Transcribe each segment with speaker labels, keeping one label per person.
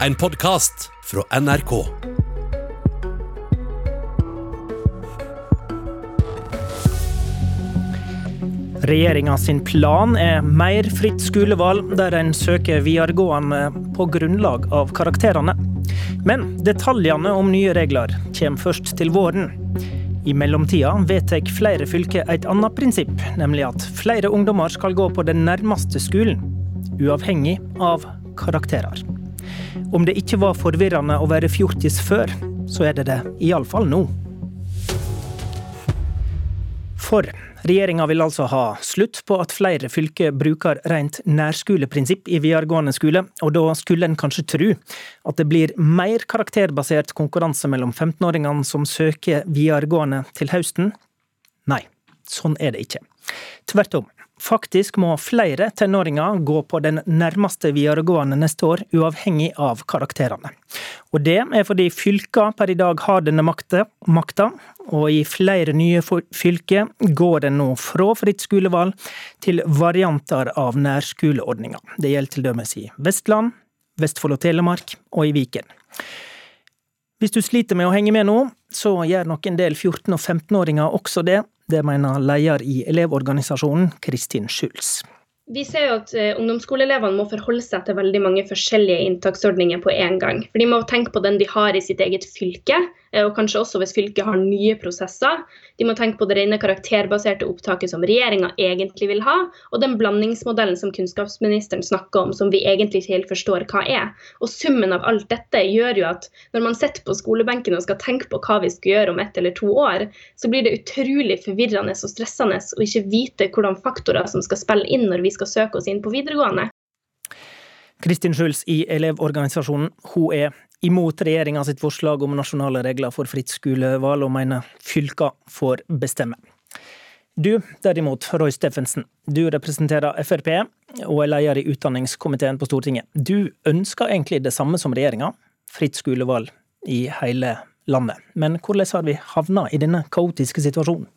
Speaker 1: En podkast fra NRK.
Speaker 2: Regjeringa sin plan er mer fritt skolevalg, der en søker videregående på grunnlag av karakterene. Men detaljene om nye regler kommer først til våren. I mellomtida vedtar flere fylker et annet prinsipp, nemlig at flere ungdommer skal gå på den nærmeste skolen, uavhengig av karakterer. Om det ikke var forvirrende å være fjortis før, så er det det iallfall nå. For regjeringa vil altså ha slutt på at flere fylker bruker rent nærskoleprinsipp i videregående skole, og da skulle en kanskje tro at det blir mer karakterbasert konkurranse mellom 15-åringene som søker videregående til høsten. Nei, sånn er det ikke. Tvert om. Faktisk må flere tenåringer gå på den nærmeste videregående neste år, uavhengig av karakterene. Og det er fordi fylka per i dag har denne makta, og i flere nye fylker går det nå fra fritt skolevalg til varianter av nærskoleordninga. Det gjelder til dømes i Vestland, Vestfold og Telemark og i Viken. Hvis du sliter med å henge med nå, så gjør nok en del 14- og 15-åringer også det, det mener leder i Elevorganisasjonen, Kristin Schulz.
Speaker 3: Vi ser jo at uh, ungdomsskoleelevene må forholde seg til veldig mange forskjellige inntaksordninger på en gang. For De må tenke på den de har i sitt eget fylke, uh, og kanskje også hvis fylket har nye prosesser. De må tenke på det rene karakterbaserte opptaket som regjeringa egentlig vil ha, og den blandingsmodellen som kunnskapsministeren snakker om, som vi egentlig ikke helt forstår hva er. Og Summen av alt dette gjør jo at når man sitter på skolebenken og skal tenke på hva vi skal gjøre om ett eller to år, så blir det utrolig forvirrende og stressende å ikke vite hvordan faktorer som skal spille inn når vi skal søke oss inn på videregående.
Speaker 2: Kristin Schulz i Elevorganisasjonen, hun er imot regjeringa sitt forslag om nasjonale regler for fritt skolevalg, og mener fylka får bestemme. Du derimot, Roy Steffensen, du representerer Frp og er leder i utdanningskomiteen på Stortinget. Du ønsker egentlig det samme som regjeringa, fritt skolevalg i hele landet. Men hvordan har vi havna i denne kaotiske situasjonen?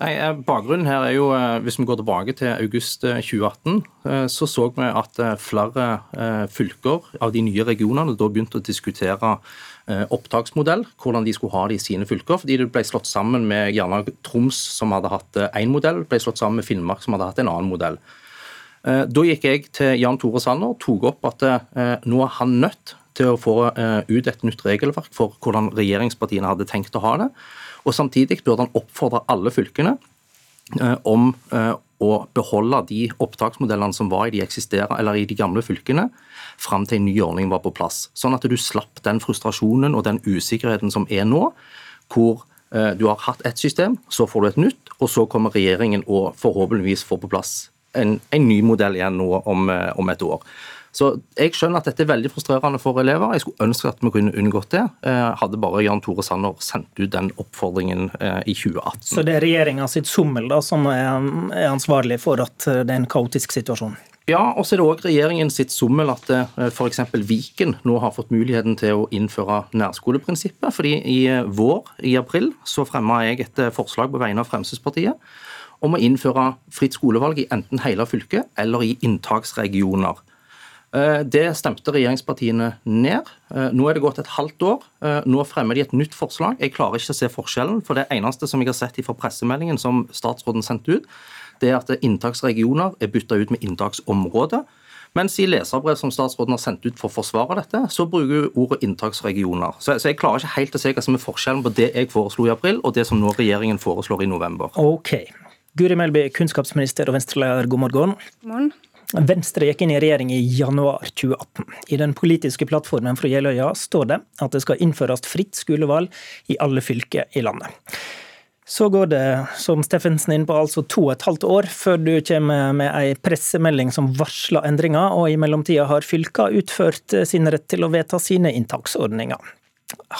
Speaker 4: Nei, eh, Bakgrunnen her er jo, eh, hvis vi går tilbake til august 2018, eh, så så vi at flere fylker av de nye regionene da begynte å diskutere opptaksmodell, hvordan de skulle ha det i sine fylker. Fordi det ble slått sammen med gjerne Troms, som hadde hatt én modell, ble slått sammen med Finnmark, som hadde hatt en annen modell. Da gikk jeg til Jan Tore Sanner og tok opp at nå er han nødt til å få ut et nytt regelverk for hvordan regjeringspartiene hadde tenkt å ha det. Og Samtidig burde han oppfordre alle fylkene eh, om eh, å beholde de opptaksmodellene som var i de, i de gamle fylkene, fram til en ny ordning var på plass. Sånn at du slapp den frustrasjonen og den usikkerheten som er nå, hvor eh, du har hatt ett system, så får du et nytt, og så kommer regjeringen og forhåpentligvis får på plass en, en ny modell igjen nå om, om et år. Så Jeg skjønner at dette er veldig frustrerende for elever. Jeg skulle ønske at vi kunne unngått det. Eh, hadde bare Jan Tore Sanner sendt ut den oppfordringen eh, i 2018.
Speaker 2: Så det er regjeringa sitt sommel da, som er ansvarlig for at eh, det er en kaotisk situasjon?
Speaker 4: Ja, og så er det òg regjeringen sitt sommel at f.eks. Viken nå har fått muligheten til å innføre nærskoleprinsippet. fordi i vår, i april, så fremma jeg et forslag på vegne av Fremskrittspartiet om å innføre fritt skolevalg i enten hele fylket eller i inntaksregioner. Eh, det stemte regjeringspartiene ned. Eh, nå er det gått et halvt år. Eh, nå fremmer de et nytt forslag. Jeg klarer ikke å se forskjellen. For det eneste som jeg har sett fra pressemeldingen som statsråden sendte ut, det er at inntaksregioner er bytta ut med inntaksområde. Mens i leserbrev som statsråden har sendt ut for å forsvare dette, så bruker hun ordet inntaksregioner. Så, så, jeg klarer ikke helt å se hva som er forskjellen på det jeg foreslo i april, og det som nå regjeringen foreslår i november.
Speaker 2: Ok. Guri Melby, kunnskapsminister og Venstre-leder, god morgen. God morgen. Venstre gikk inn i regjering i januar 2018. I den politiske plattformen fra Jeløya står det at det skal innføres fritt skolevalg i alle fylker i landet. Så går det, som Steffensen inn på, altså to og et halvt år før du kommer med ei pressemelding som varsler endringer, og i mellomtida har fylka utført sin rett til å vedta sine inntaksordninger.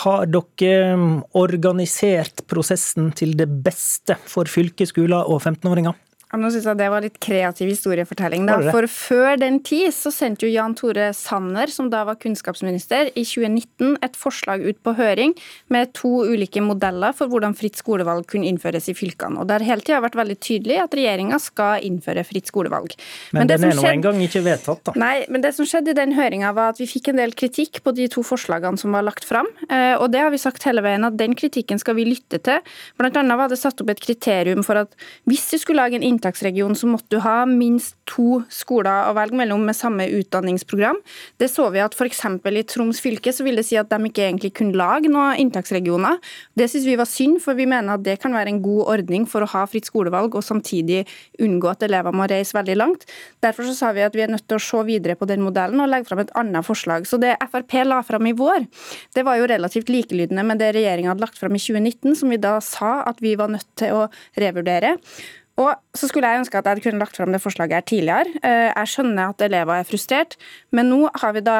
Speaker 2: Har dere organisert prosessen til det beste for fylkesskoler og 15-åringer?
Speaker 5: Nå synes jeg Det var litt kreativ historiefortelling. da. For Før den tid så sendte jo Jan Tore Sanner, som da var kunnskapsminister, i 2019 et forslag ut på høring med to ulike modeller for hvordan fritt skolevalg kunne innføres i fylkene. Og Det har hele tida vært veldig tydelig at regjeringa skal innføre fritt skolevalg.
Speaker 2: Men, men den er nå skjedde... engang ikke vedtatt, da.
Speaker 5: Nei, men det som skjedde i den høringa var at vi fikk en del kritikk på de to forslagene som var lagt fram. Eh, og det har vi sagt hele veien at den kritikken skal vi lytte til. Blant annet var det satt opp et kriterium for at hvis vi skulle lage en inntaksregion, så måtte du ha minst to skoler å velge mellom med samme utdanningsprogram. Det så vi at f.eks. i Troms fylke så vil det si at de ikke egentlig kunne lage noen inntaksregioner. Det syns vi var synd, for vi mener at det kan være en god ordning for å ha fritt skolevalg og samtidig unngå at elever må reise veldig langt. Derfor så sa vi at vi er nødt til å se videre på den modellen og legge fram et annet forslag. Så det Frp la fram i vår, det var jo relativt likelydende med det regjeringa hadde lagt fram i 2019, som vi da sa at vi var nødt til å revurdere. Og så skulle jeg ønske at jeg kunne lagt fram det forslaget her tidligere. Eh, jeg skjønner at elever er frustrert, men nå har vi da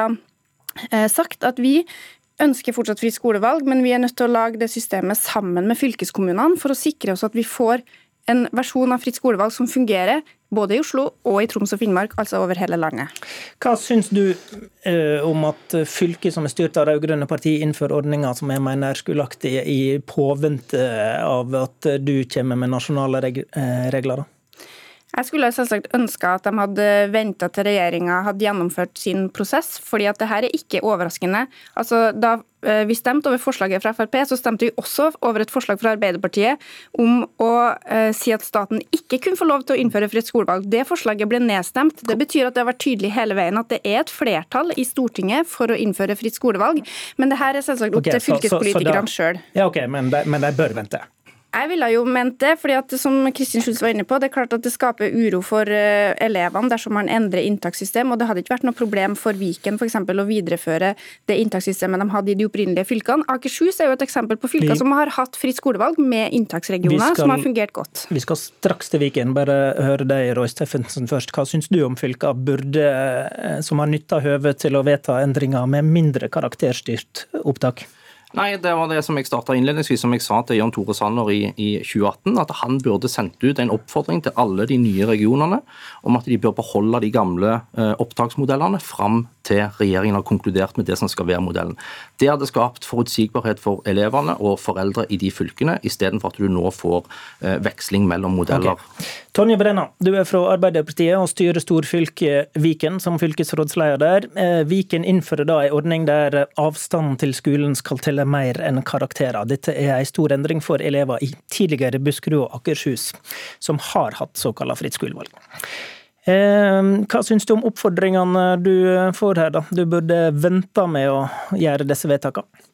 Speaker 5: eh, sagt at vi ønsker fortsatt fritt skolevalg, men vi er nødt til å lage det systemet sammen med fylkeskommunene for å sikre oss at vi får en versjon av fritt skolevalg som fungerer både i Oslo og i Troms og Finnmark, altså over hele landet.
Speaker 2: Hva syns du eh, om at fylket som er styrt av rød-grønne partier, innfører ordninger som jeg mener er skulaktige i påvente av at du kommer med nasjonale reg regler? da?
Speaker 5: Jeg skulle selvsagt ønske at de hadde venta til regjeringa hadde gjennomført sin prosess, fordi at det her er ikke overraskende. Altså, da eh, vi stemte over forslaget fra Frp, så stemte vi også over et forslag fra Arbeiderpartiet om å eh, si at staten ikke kunne få lov til å innføre fritt skolevalg. Det forslaget ble nedstemt. Det betyr at det har vært tydelig hele veien at det er et flertall i Stortinget for å innføre fritt skolevalg. Men det her er selvsagt opp okay, til fylkespolitikerne sjøl.
Speaker 2: Ja, ok, men de, men de bør vente?
Speaker 5: Jeg ville jo ment det, fordi at som Kristin Schulz var inne på, det er klart at det skaper uro for uh, elevene dersom man endrer inntakssystem. og Det hadde ikke vært noe problem for Viken for eksempel, å videreføre det inntakssystemet de hadde i de opprinnelige fylkene. Akershus er jo et eksempel på fylker vi, som har hatt fritt skolevalg med inntaksregioner skal, som har fungert godt.
Speaker 2: Vi skal straks til Viken, bare høre deg, Roy Steffensen, først. Hva syns du om fylker burde, eh, som har nytta høvet til å vedta endringer med mindre karakterstyrt opptak?
Speaker 4: Nei, Det var det som jeg starta innledningsvis, som jeg sa til Jan Tore Sanner i, i, 2018. At han burde sendt ut en oppfordring til alle de nye regionene om at de bør beholde de gamle eh, opptaksmodellene fram til regjeringen har konkludert med det som skal være modellen. Det hadde skapt forutsigbarhet for elevene og foreldre i de fylkene, istedenfor at du nå får eh, veksling mellom modeller. Okay.
Speaker 2: Tonje Brenna, du er fra Arbeiderpartiet og styrer storfylket Viken som fylkesrådsleder der. Eh, Viken innfører da en ordning der avstanden til skolen skal telle mer enn karakterer. Dette er en stor endring for elever i tidligere Buskerud og Akershus, som har hatt såkalt fritt skolevalg. Eh, hva syns du om oppfordringene du får her, da? Du burde vente med å gjøre disse vedtakene.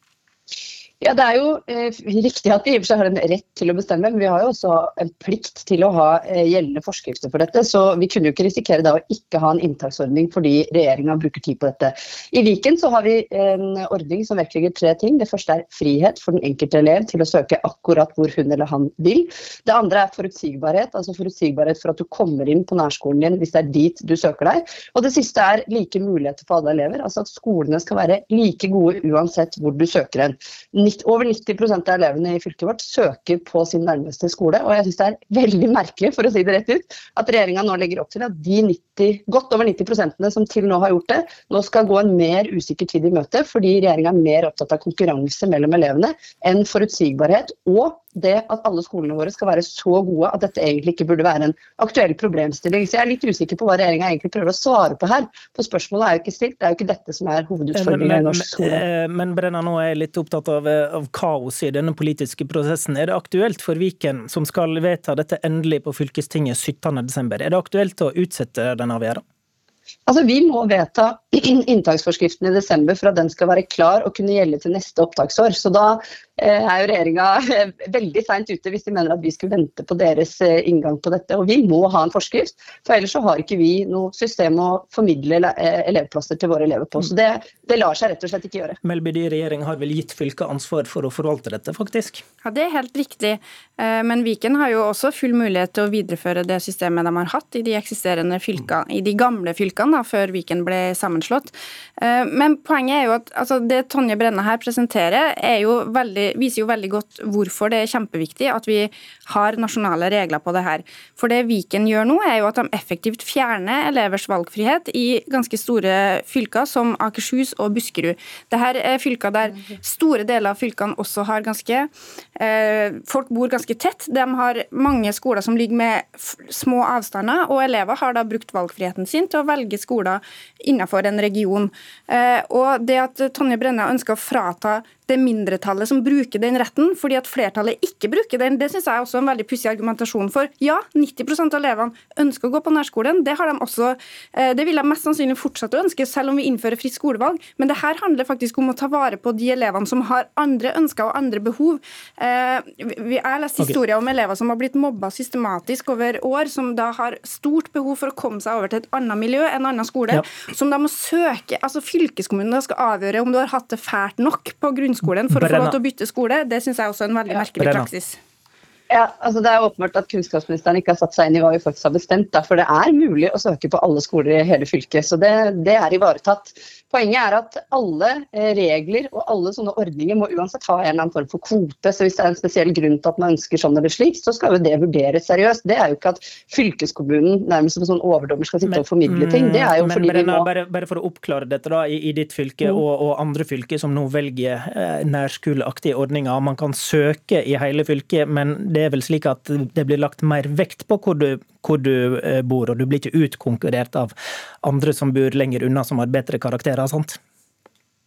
Speaker 6: Ja, Det er jo eh, riktig at vi i og for seg har en rett til å bestemme, men vi har jo også en plikt til å ha eh, gjeldende forskrifter for dette. Så vi kunne jo ikke risikere da å ikke ha en inntaksordning fordi regjeringa bruker tid på dette. I Viken så har vi en ordning som vektlegger tre ting. Det første er frihet for den enkelte elev til å søke akkurat hvor hun eller han vil. Det andre er forutsigbarhet, altså forutsigbarhet for at du kommer inn på nærskolen din hvis det er dit du søker deg. Og det siste er like muligheter for alle elever, altså at skolene skal være like gode uansett hvor du søker hen over 90 av elevene i fylket vårt søker på sin nærmeste skole. Og jeg syns det er veldig merkelig, for å si det rett ut, at regjeringa nå legger opp til at de 90, godt over 90 som til nå har gjort det, nå skal gå en mer usikker tid i møte, fordi regjeringa er mer opptatt av konkurranse mellom elevene enn forutsigbarhet og det at alle skolene våre skal være så gode at dette egentlig ikke burde være en aktuell problemstilling. Så jeg er litt usikker på hva regjeringa egentlig prøver å svare på her. For spørsmålet er jo ikke stilt, det er jo ikke dette som er hovedutfordringen i norsk skole.
Speaker 2: Men, eh, men Brenna, nå er jeg litt opptatt av, eh, av, kaos i denne politiske prosessen. Er det aktuelt for Viken, som skal vedta dette endelig på fylkestinget 17.12., er det aktuelt å utsette den avgjørelsen?
Speaker 6: Altså, Vi må vedta inntaksforskriften i desember for at den skal være klar og kunne gjelde til neste opptaksår. Så Da Eh, er jo regjeringa eh, veldig seint ute hvis de mener at vi skulle vente på deres eh, inngang på dette. Og vi må ha en forskrift, for ellers så har ikke vi noe system å formidle elevplasser til våre elever på. Så det, det lar seg rett og slett ikke gjøre.
Speaker 2: Melby, regjering har vel gitt fylket ansvar for å forvalte dette, faktisk?
Speaker 5: Ja, det er helt riktig. Men Viken har jo også full mulighet til å videreføre det systemet de har hatt i de eksisterende fylkene, i de gamle fylkene. Fylkene da, før Viken ble sammenslått. Eh, men poenget er jo at altså, det Tonje Brenna her presenterer, jo veldig, viser jo veldig godt hvorfor det er kjempeviktig at vi har nasjonale regler på det her. For det Viken gjør nå, er jo at de effektivt fjerner elevers valgfrihet i ganske store fylker som Akershus og Buskerud. Dette er fylker der store deler av fylkene også har ganske eh, Folk bor ganske tett. De har mange skoler som ligger med små avstander, og elever har da brukt valgfriheten sin til å velge skoler innenfor en region. Eh, og det at Tonje Brenna ønsker å frata det mindretallet som bruker den retten, fordi at flertallet ikke bruker den. Det synes jeg er også en veldig pussig argumentasjon for. Ja, 90% av elevene ønsker å gå på nærskolen. Det, har de også, eh, det vil de mest sannsynlig fortsette å ønske, selv om vi innfører fritt skolevalg. Men det her handler faktisk om å ta vare på de elevene som har andre ønsker og andre behov. Eh, jeg har lest historier om elever som har blitt mobba systematisk over år, som da har stort behov for å komme seg over til et annet miljø, en annen skole, ja. som da må søke altså Fylkeskommunen skal avgjøre om du har hatt det fælt nok på grunnskolen grunnskolen for å få lov til å bytte skole, det syns jeg også er en veldig merkelig praksis.
Speaker 6: Ja, altså Det er åpenbart at kunnskapsministeren ikke har satt seg inn i hva vi faktisk har bestemt. Da, for det er mulig å søke på alle skoler i hele fylket. Så det, det er ivaretatt. Poenget er at alle eh, regler og alle sånne ordninger må uansett ha en eller annen form for kvote. Så hvis det er en spesiell grunn til at man ønsker sånn eller slik, så skal jo det vurderes seriøst. Det er jo ikke at fylkeskommunen nærmest som en sånn overdommer skal sitte og formidle ting. Det er jo
Speaker 2: men,
Speaker 6: fordi
Speaker 2: men,
Speaker 6: vi må
Speaker 2: bare, bare, for å oppklare dette da, i, i ditt fylke mm. og, og, andre fylker som nå velger eh, nærskoleaktige ordninger. Man kan søke i hele fylket, men det er vel slik at det blir lagt mer vekt på hvor du, hvor du eh, bor, og du blir ikke utkonkurrert av andre som bor lenger unna, som har bedre karakterer. sant?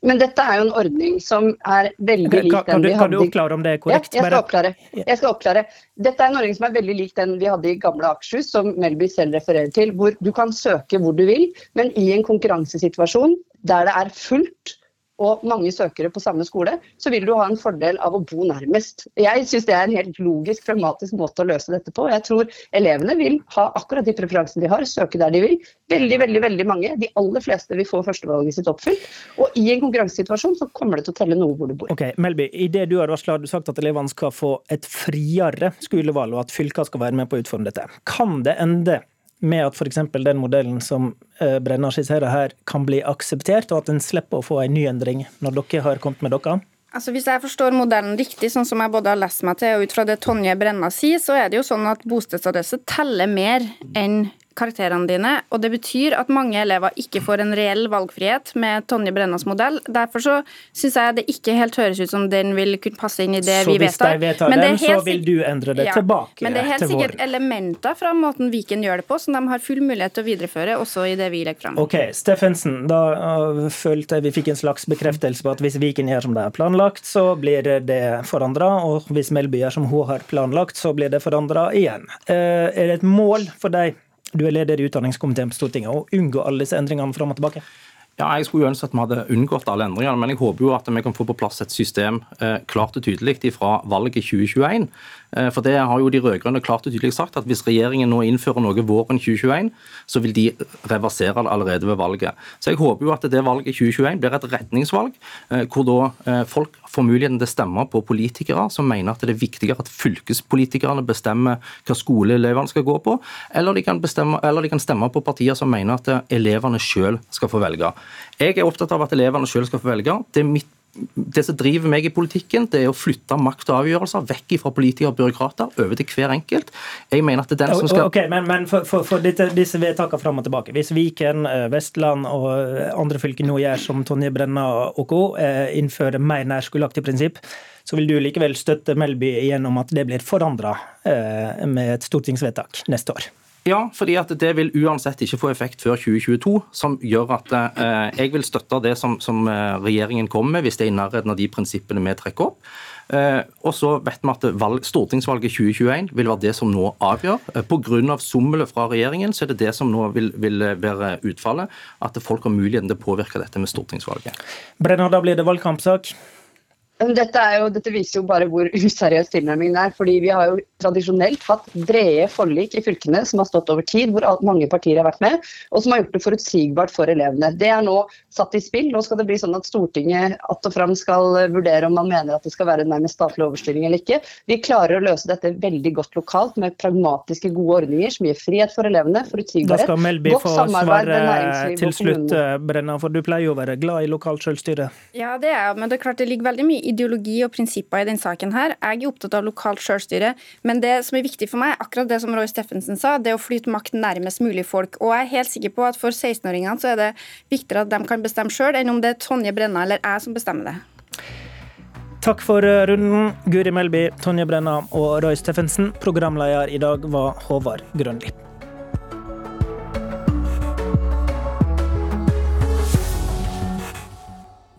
Speaker 6: Men dette er jo en ordning som er veldig lik
Speaker 2: kan, den vi hadde Kan du oppklare om det er korrekt?
Speaker 6: Ja, jeg skal, oppklare. jeg skal oppklare. Dette er en ordning som er veldig lik den vi hadde i gamle Akershus, som Melby selv refererer til. Hvor du kan søke hvor du vil, men i en konkurransesituasjon der det er fullt og mange søkere på samme skole, så vil du ha en fordel av å bo nærmest. Jeg syns det er en helt logisk, pragmatisk måte å løse dette på. Jeg tror elevene vil ha akkurat de preferansene de har, søke der de vil. Veldig, veldig veldig mange, de aller fleste vil få førstevalget sitt oppfylt. Og i en konkurransesituasjon så kommer det til å telle noe hvor du bor.
Speaker 2: Ok, Melby, i det du har varsla, har du sagt at elevene skal få et friere skolevalg, og at fylka skal være med på å utforme dette. Kan det ende med at f.eks. den modellen som eh, Brenna skisserer her, kan bli akseptert, og at en slipper å få en ny endring når dere har kommet med dere?
Speaker 5: Altså Hvis jeg forstår modellen riktig, sånn som jeg både har lest meg til og ut fra det Tonje Brenna sier, så er det jo sånn at bostedsadresse teller mer enn karakterene dine. og Det betyr at mange elever ikke får en reell valgfrihet med Tonje Brennas modell. Derfor så syns jeg det ikke helt høres ut som den vil kunne passe inn i det
Speaker 2: så
Speaker 5: vi vedtar.
Speaker 2: Så hvis de vedtar den, så vil du endre det
Speaker 5: ja,
Speaker 2: tilbake
Speaker 5: Men det er helt sikkert vår. elementer fra måten Viken gjør det på, som de har full mulighet til å videreføre også i det vi legger fram.
Speaker 2: Ok, Steffensen, da uh, følte jeg vi fikk en slags bekreftelse på at hvis Viken gjør som de har planlagt, så blir det forandra, og hvis Melby gjør som hun har planlagt, så blir det forandra igjen. Uh, er det et mål for deg du er leder i utdanningskomiteen på Stortinget, og unngå alle disse endringene fram og tilbake?
Speaker 4: Ja, Jeg skulle jo ønske at vi hadde unngått alle endringene, men jeg håper jo at vi kan få på plass et system eh, klart og tydelig fra valget 2021. Eh, for det har jo de rød-grønne klart og tydelig sagt, at hvis regjeringen nå innfører noe våren 2021, så vil de reversere det allerede ved valget. Så jeg håper jo at det valget 2021 blir et retningsvalg, eh, hvor da folk får muligheten til å stemme på politikere som mener at det er viktigere at fylkespolitikerne bestemmer hva skole elevene skal gå på, eller de, kan bestemme, eller de kan stemme på partier som mener at elevene sjøl skal få velge. Jeg er opptatt av at elevene sjøl skal få velge. Det mitt det som driver meg i politikken, det er å flytte makt og avgjørelser vekk fra politikere og byråkrater over til hver enkelt. Jeg mener at det er den som skal...
Speaker 2: Ok, Men, men for, for, for disse, disse vedtakene fram og tilbake. Hvis Viken, eh, Vestland og eh, andre fylker nå gjør som Tonje Brenna og co., eh, innfører mer nærskoleaktig prinsipp, så vil du likevel støtte Melby gjennom at det blir forandra med et stortingsvedtak neste år?
Speaker 4: Ja, fordi at det vil uansett ikke få effekt før 2022, som gjør at eh, jeg vil støtte det som, som, eh, regjeringen kommer med, hvis det er i nærheten av de prinsippene vi trekker opp. Eh, og så vet vi at valg, Stortingsvalget 2021 vil være det som nå avgjør. Eh, Pga. sommelet fra regjeringen så er det det som nå vil, vil, være utfallet. At folk har muligheten til å påvirke dette med stortingsvalget.
Speaker 2: Brenner, da blir det valgkampsak?
Speaker 6: Dette, jo, dette, viser jo bare hvor useriøs tilnærmingen er. fordi Vi har jo tradisjonelt hatt brede forlik i fylkene som har stått over tid, hvor mange partier har vært med, og som har gjort det forutsigbart for elevene. Det er nå satt i spill. Nå skal det bli sånn at Stortinget att og fram skal vurdere om man mener at det skal være nærmest statlig overstyring eller ikke. Vi klarer å løse dette veldig godt lokalt med pragmatiske, gode ordninger som gir frihet for elevene, forutsigbarhet,
Speaker 2: godt samarbeid skal Melby få svare til slutt, Brenna, for du pleier jo å være glad i lokalt selvstyre?
Speaker 5: Ja, det er men det er klart det ligger veldig mye ideologi og prinsipper i denne saken. her. Jeg er opptatt av lokalt selvstyre, men det som er viktig for meg, akkurat det som Roy Steffensen sa, det er å flytte makt nærmest mulig folk. Og jeg er helt sikker på at for 16-åringene så er det viktigere at de kan bestemme sjøl, enn om det er Tonje Brenna eller jeg som bestemmer det.
Speaker 2: Takk for eh, runden, Guri Melby, Tonje Brenna og Roy Steffensen. Programleder i dag var Håvard Grønli.